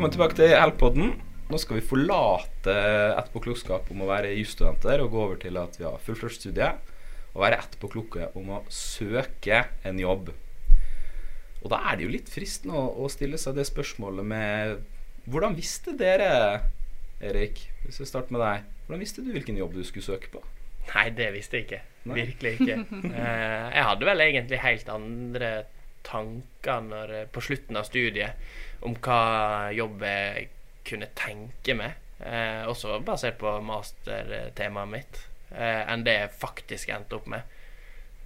Velkommen tilbake til Elpodden. Nå skal vi forlate etterpåklokskap om å være jusstudenter og gå over til at vi har fullført studiet. Og være etterpåkloke om å søke en jobb. Og da er det jo litt fristende å, å stille seg det spørsmålet med Hvordan visste dere, Erik, hvis jeg starter med deg, hvordan visste du hvilken jobb du skulle søke på? Nei, det visste jeg ikke. Nei. Virkelig ikke. Eh, jeg hadde vel egentlig helt andre tanker når, på slutten av studiet om hva jobb jeg kunne tenke meg, eh, også basert på mastertemaet mitt, eh, enn det jeg faktisk endte opp med.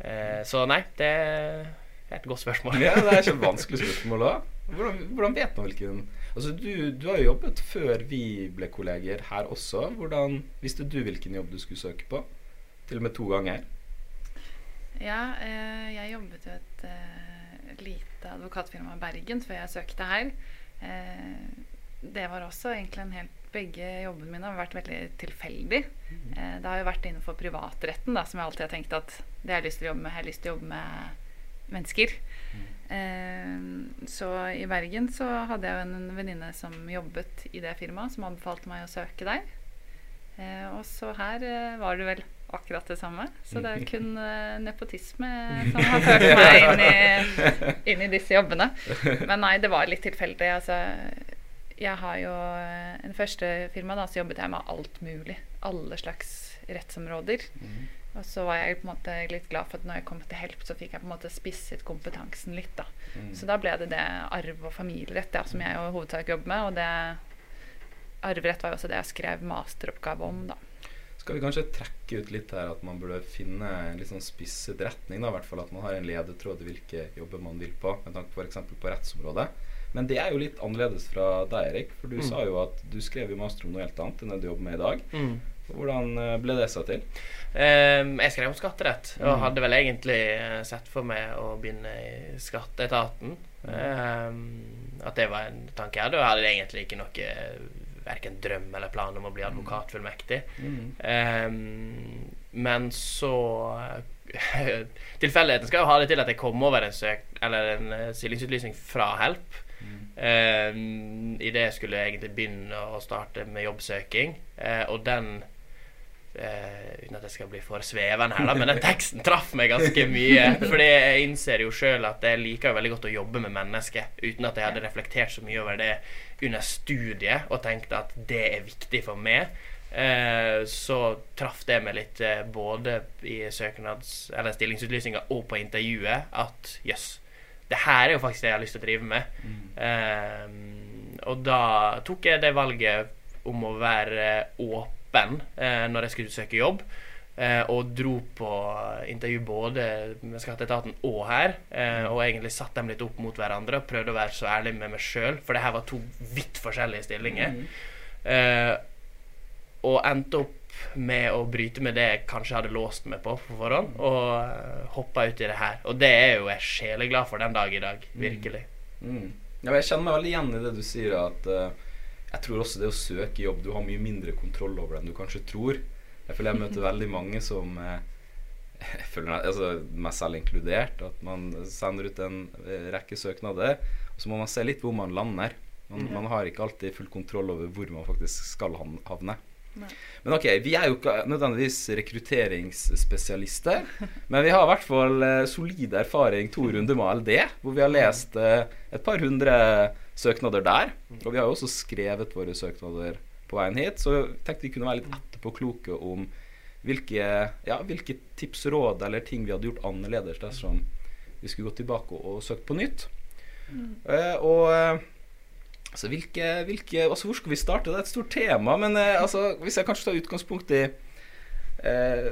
Eh, så nei, det er et godt spørsmål. Ja, Det er ikke et vanskelig spørsmål òg. Hvordan, hvordan vet man hvilken Altså, du, du har jo jobbet før vi ble kolleger her også. Hvordan visste du hvilken jobb du skulle søke på? Til og med to ganger. Ja, eh, jeg jobbet jo et eh, lite advokatfirma i Bergen før jeg søkte her. Eh, det var også egentlig en helt Begge jobbene mine har vært veldig tilfeldig. Eh, det har jo vært innenfor privatretten, da, som jeg alltid har tenkt at det har jeg lyst til å jobbe med. Jeg har lyst til å jobbe med mennesker. Eh, så i Bergen så hadde jeg jo en venninne som jobbet i det firmaet, som anbefalte meg å søke der. Eh, og så her var det vel akkurat det samme. Så det er kun eh, nepotisme som har ført meg inn i, inn i disse jobbene. Men nei, det var litt tilfeldig. Altså, jeg har jo eh, En første firma da, så jobbet jeg med alt mulig. Alle slags rettsområder. Og så var jeg på en måte litt glad for at når jeg kom til Help, så fikk jeg på en måte spisset kompetansen litt. da. Så da ble det det arv- og familierett da, som jeg jo i hovedsak jobber med. Og det arverett var jo også det jeg skrev masteroppgave om, da. Skal vi kanskje trekke ut litt her at man burde finne en litt sånn spisset retning? da, i hvert fall At man har en ledetråd i hvilke jobber man vil på, med tanke f.eks. på rettsområdet. Men det er jo litt annerledes fra deg, Erik. For du Mm. sa jo at du skrev jo master om noe helt annet enn det du jobber med i dag. Mm. Hvordan eh, ble det seg til? Um, jeg skrev om skatterett, og Mm. hadde vel egentlig eh, sett for meg å begynne i skatteetaten. Um, at det var en tanke jeg hadde, og jeg hadde egentlig ikke noe verken drøm eller plan om å bli advokatfullmektig. Ehm, men så Tilfeldigheten skal jo ha det til at jeg kom over en søk Eller en eh, stillingsutlysning fra Help. Um, Idet jeg skulle egentlig begynne å starte med jobbsøking. Uh, og den eh, Uten at jeg skal bli for svevende her, da, men den teksten traff meg ganske mye. Fordi jeg innser jo sjøl at jeg liker veldig godt å jobbe med mennesker, uten at jeg hadde reflektert så mye over det under studiet og tenkte at det er viktig for meg. Eh, så traff det meg litt eh, både i søknads- eller stillingsutlysninga og på intervjuet at jøss, det her er jo faktisk det jeg har lyst til å drive med. Eh, og da tok jeg det valget om å være åpen eh, når jeg skulle søke jobb. Eh, og dro på intervju både med Skatteetaten og her. Eh, og egentlig satte dem litt opp mot hverandre og prøvde å være så ærlig med meg sjøl, for det her var to vidt forskjellige stillinger. Eh, og endte opp med å bryte med det jeg kanskje hadde låst meg på på forhånd, og uh, hoppa ut i det her. Og det er jo jeg sjeleglad for den dag i dag. Virkelig. Mm. Ja, jeg kjenner meg veldig igjen i det du sier, at eh, jeg tror også det å søke jobb Du har mye mindre kontroll over det enn du kanskje tror. Jeg føler jeg møter veldig mange som eh, jeg føler, altså, Meg selv inkludert. At man sender ut en eh, rekke søknader, og så må man se litt hvor man lander. Man, man har ikke alltid full kontroll over hvor man faktisk skal havne. Nei. Men ok, vi er jo ikke nødvendigvis rekrutteringsspesialister. Men vi har i hvert fall eh, solid erfaring to runder med ALD, hvor vi har lest et par hundre søknader der. Og vi har jo også skrevet våre søknader på veien hit, så jeg tenkte vi kunne være litt etterpåkloke om hvilke, ja, hvilke tips, råd eller ting vi hadde gjort annerledes dersom vi skulle gå tilbake og, og søkt på nytt. Eh, og Altså, hvilke, hvilke, altså, hvor skal vi starte? Det er et stort tema. Men eh, altså, hvis jeg kanskje tar utgangspunkt i eh,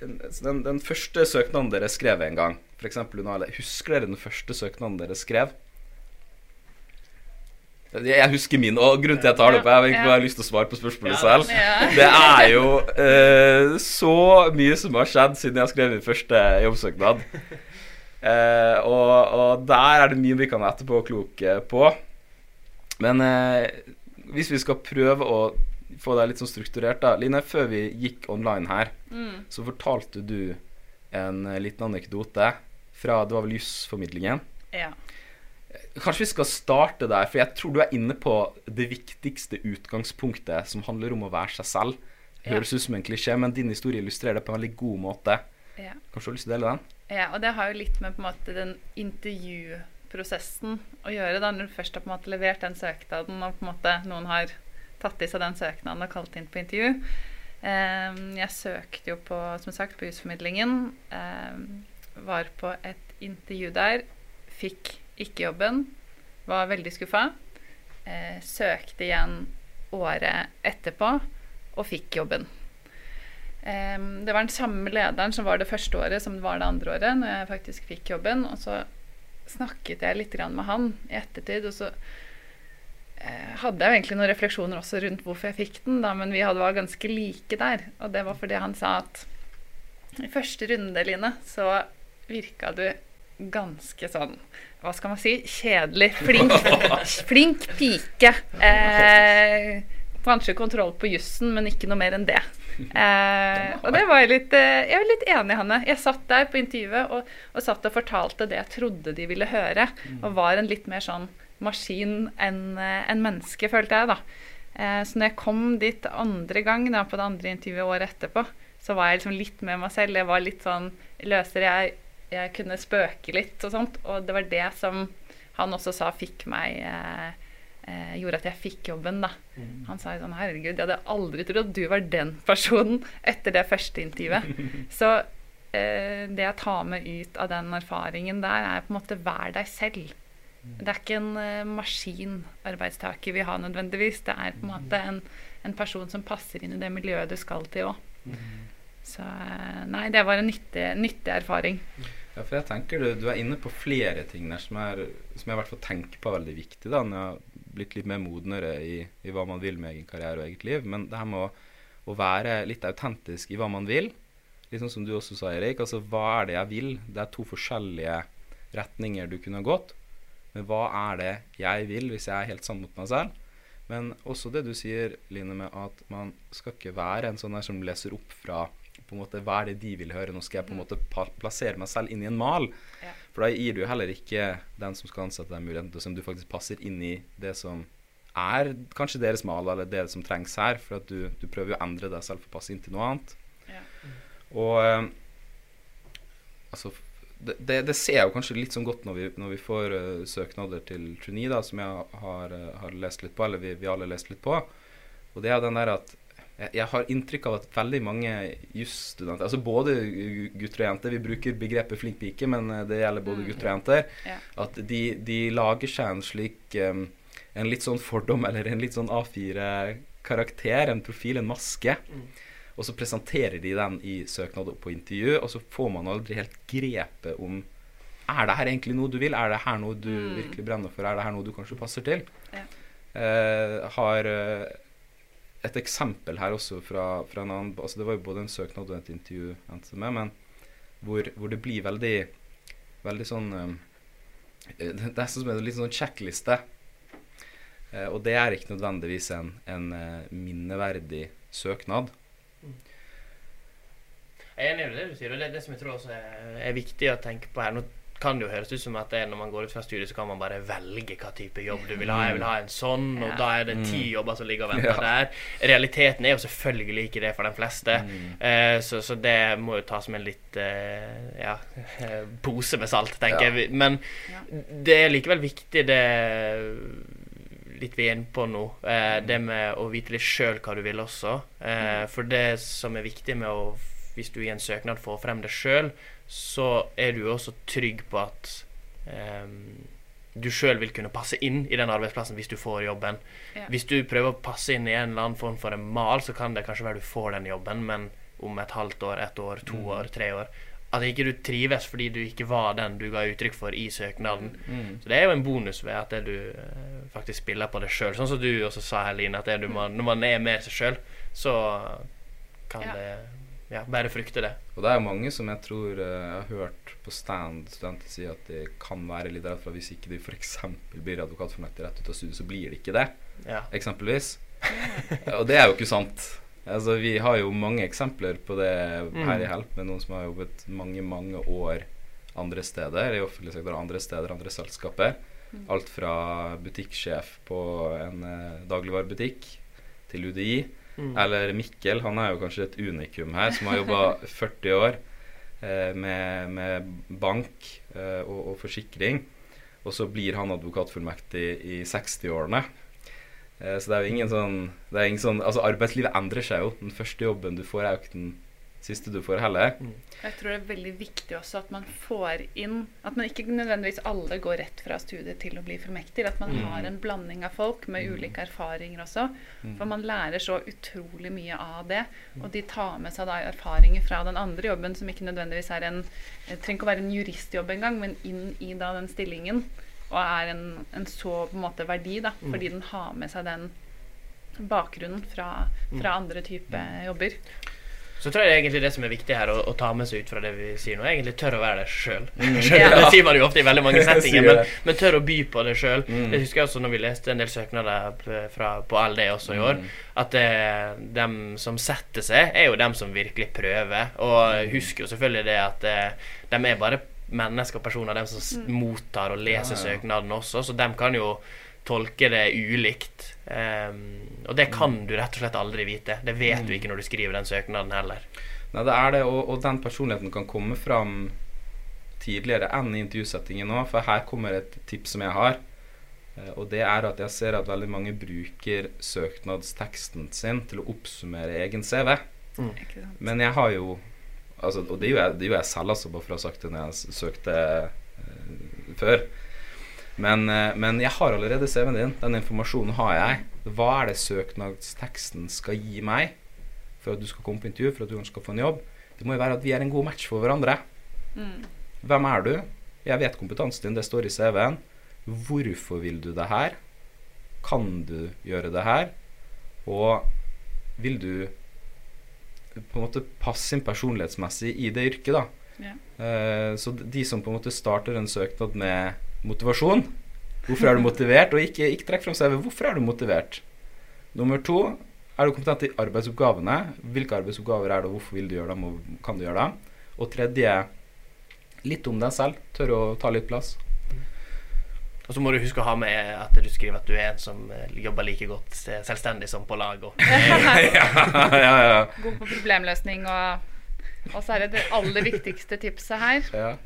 den, den første søknaden dere skrev en gang For eksempel, Husker dere den første søknaden dere skrev? Jeg husker min, og grunnen til at jeg tar det opp, er jeg har lyst til å svare på spørsmålet selv. Det er jo uh, så mye som har skjedd siden jeg har skrevet min første jobbsøknad. Uh, og, og der er det mye vi kan være etterpåkloke på. Men uh, hvis vi skal prøve å få det litt sånn strukturert, da. Line, før vi gikk online her, Mm. så fortalte du en liten anekdote fra Det var vel jusformidlingen. Ja. Kanskje vi skal starte der, for jeg tror du er inne på det viktigste utgangspunktet, som handler om å være seg selv. Det Høres ut som en klisjé, men din historie illustrerer det på en veldig god måte. Ja. Kanskje du har lyst til å dele den? Ja, og det har jo litt med på en måte den intervjuprosessen å gjøre. da, Når du først har på en måte levert den søknaden, og på en måte noen har tatt i seg den søknaden og kalt inn på intervju. Eh, jeg søkte jo på, som sagt, på Husformidlingen. Eh, var på et intervju der. Fikk ikke jobben. Var veldig skuffa. Eh, søkte igjen året etterpå og fikk jobben. Eh, det var den samme lederen som var det første året som det var det andre året, når jeg faktisk fikk jobben. Og så snakket jeg litt med han i ettertid, og så eh, hadde jeg egentlig noen refleksjoner også rundt hvorfor jeg fikk den, da, men vi hadde, var ganske like der. Og det var fordi han sa at i første runde, Line, så virka du ganske sånn Hva skal man si? Kjedelig. Flink, flink pike. Eh, kanskje kontroll på jussen, men ikke noe mer enn det. Eh, og det var jeg litt eh, Jeg var litt enig i henne. Jeg satt der på intervjuet og, og satt og fortalte det jeg trodde de ville høre. Og var en litt mer sånn maskin enn en menneske, følte jeg, da. Eh, så når jeg kom dit andre gang, da, på det andre intervjuet året etterpå, så var jeg liksom litt med meg selv. Jeg var litt sånn Løser Jeg, jeg kunne spøke litt og sånt. Og det var det som han også sa fikk meg eh, eh, Gjorde at jeg fikk jobben, da. Han sa jo sånn Herregud, jeg hadde aldri trodd at du var den personen etter det første intervjuet. Så eh, det jeg tar med ut av den erfaringen der, er på en måte vær deg selv. Det er ikke en eh, maskinarbeidstaker vi har nødvendigvis. Det er på en måte en, en person som passer inn i det miljøet du skal til òg. Så eh, nei, det var en nyttig, nyttig erfaring. Ja, for jeg tenker du, du er inne på flere ting der som, er, som jeg i hvert fall tenker på er veldig viktig da, når jeg har blitt litt mer modnere i, i hva man vil med egen karriere og eget liv. Men det her med å, å være litt autentisk i hva man vil, litt sånn som du også sa, Erik. Altså, hva er det jeg vil? Det er to forskjellige retninger du kunne ha gått. Men hva er det jeg vil, hvis jeg er helt sann mot meg selv? Men også det du sier, Line, med at man skal ikke være en sånn der som leser opp fra på en måte, hva er det de vil høre. Nå skal jeg på en måte plassere meg selv inn i en mal. Ja. For da gir du heller ikke den som skal ansette deg, muligheten til om du faktisk passer inn i det som er kanskje deres mal, eller det som trengs her. For at du, du prøver jo å endre deg selv for å passe inn til noe annet. Ja. Og eh, altså det, det, det ser jeg jo kanskje litt sånn godt når vi, når vi får uh, søknader til trainee, da, som jeg har, eh, har lest litt på, eller vi, vi alle har lest litt på. Og det er den der at jeg, har inntrykk av at veldig mange jusstudenter, altså både gutter og jenter Vi bruker begrepet flink pike, men eh, det gjelder både Mm. gutter og jenter. Ja. At de, de lager seg en slik En litt sånn fordom, eller en litt sånn A4-karakter, en profil, en maske. Og så presenterer de den i søknad og på intervju, og så får man aldri helt grepet om Er det her egentlig noe du vil? Er det her noe du Mm. virkelig brenner for? Er det her noe du kanskje passer til? Ja. Eh, har eh, et eksempel her også fra, fra en annen altså Det var jo både en søknad og et intervju endte med, men hvor, hvor det blir veldig Veldig sånn eh, Det er nesten som en litt sånn sjekkliste. Uh, og det er ikke nødvendigvis en, en uh, minneverdig søknad. Jeg er enig i det du sier, og det er det som jeg tror også er, er viktig å tenke på her. Nå kan det jo høres ut som at det, når man går ut fra studiet, så kan man bare velge hva type jobb du vil ha. Jeg vil ha en sånn, og da er det ti Mm. jobber som ligger og venter Ja. der. Realiteten er jo selvfølgelig ikke det for de fleste, Mm. eh, så, så det må jo tas med en litt eh, ja, pose med salt, tenker Ja. jeg. Men Ja. det er likevel viktig, det litt vi er inne på nå. Eh, det med å vite litt sjøl hva du vil også. Eh, for det som er viktig med å Hvis du i en søknad får frem det sjøl, så er du også trygg på at um, du sjøl vil kunne passe inn i den arbeidsplassen hvis du får jobben. Ja. Hvis du prøver å passe inn i en eller annen form for en mal, så kan det kanskje være du får den jobben, men om et halvt år, ett år, to Mm. år, tre år At ikke du trives fordi du ikke var den du ga uttrykk for i søknaden. Mm. Så det er jo en bonus ved at det du eh, faktisk spiller på det sjøl. Sånn som du også sa, Helene, at det du når man er med seg sjøl, så kan Ja. det ja, bare frykte det. Og det er mange som jeg tror eh, jeg har hørt på stand studenter si at de kan være litt redd for at hvis ikke de f.eks. blir advokatfornekter rett ut av studiet, så blir det ikke det. Ja. Eksempelvis. Og det er jo ikke sant. Altså, vi har jo mange eksempler på det Mm. her i Help, med noen som har jobbet mange, mange år andre steder, i offentlig sektor, andre steder, andre selskaper. Alt fra butikksjef på en eh, dagligvarebutikk til UDI. Mm. Eller Mikkel, han er jo kanskje et unikum her, som har jobba 40 år eh, med, med bank eh, og, og forsikring. Og så blir han advokatfullmektig i 60-årene. Eh, så det er jo ingen sånn, det er ingen sånn Altså, arbeidslivet endrer seg jo. Den første jobben du får, er jo ikke den siste du får heller. Jeg tror det er veldig viktig også at man får inn At man ikke nødvendigvis alle går rett fra studiet til å bli fullmektig. At man Mm. har en blanding av folk med ulike erfaringer også. Mm. For man lærer så utrolig mye av det. Og de tar med seg da erfaringer fra den andre jobben, som ikke nødvendigvis er en Det trenger ikke å være en juristjobb engang, men inn i da den stillingen. Og er en, en så på en måte verdi, da, Mm. fordi den har med seg den bakgrunnen fra, fra andre type jobber. Så tror jeg egentlig det som er viktig her, å, å ta med seg ut fra det vi sier nå, er egentlig tør å være det sjøl. Ja. Det sier man jo ofte i veldig mange settinger, men, men tør å by på det sjøl. Mm. Det husker jeg også når vi leste en del søknader fra, på LD også i år, Mm. at det, dem som setter seg, er jo dem som virkelig prøver. Og husker jo selvfølgelig det at eh, de er bare mennesker og personer, dem som mottar og leser Ja, ja. søknaden også, så dem kan jo tolke det ulikt. Um, og det kan Mm. du rett og slett aldri vite. Det vet du ikke når du skriver den søknaden heller. Nei, det er det, og, og den personligheten kan komme fram tidligere enn i intervjusettingen nå. For her kommer et tips som jeg har. eh, Og det er at jeg ser at veldig mange bruker søknadsteksten sin til å oppsummere egen CV. Mm. Men jeg har jo altså, Og det gjorde jeg, jeg selv, altså, bare for å ha sagt det når jeg søkte uh, før. Men, eh, men jeg har allerede CV-en din. Den informasjonen har jeg. Hva er det søknadsteksten skal gi meg for at du skal komme på intervju, for at du skal få en jobb? Det må jo være at vi er en god match for hverandre. Mm. Hvem er du? Jeg vet kompetansen din, det står i CV-en. Hvorfor vil du det her? Kan du gjøre det her? Og vil du på en måte passe inn personlighetsmessig i det yrket, da? Ja. Eh, så de som på en måte starter en søknad med motivasjon Hvorfor er du motivert? Og ikke, ikke trekk fram CV. Hvorfor er du motivert? Nummer to er du kompetent i arbeidsoppgavene? Hvilke arbeidsoppgaver er det, og hvorfor vil du gjøre dem, og kan du gjøre dem? Og tredje litt om deg selv. Tør å ta litt plass. Og så må du huske å ha med at du skriver at du er en som eh, jobber like godt eh, selvstendig som på lag. Og, ja, ja, ja. God på problemløsning og Og så er det det aller viktigste tipset her. ja.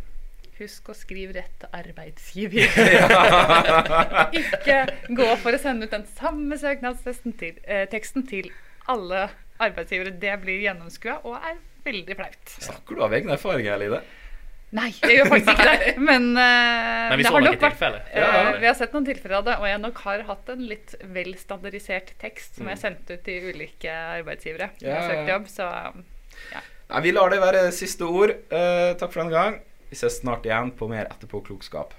Husk å skrive rett til arbeidsgiver. Ikke gå for å sende ut den samme søknadsteksten til, eh, teksten til alle arbeidsgivere. Det blir gjennomskua og er veldig flaut. Snakker du av egne erfaringer, Eline? Nei, jeg gjør faktisk ikke det. Men, uh, Men vi det har nok vært eh, Ja, ja. Vi har sett noen tilfeller av det, og jeg nok har hatt en litt vel standardisert tekst som jeg sendte ut til ulike arbeidsgivere når jeg har søkt søkte ja. jobb. Så Nei, vi lar det være siste ord. Uh, takk for denne gang. Vi ses snart igjen på mer etterpåklokskap.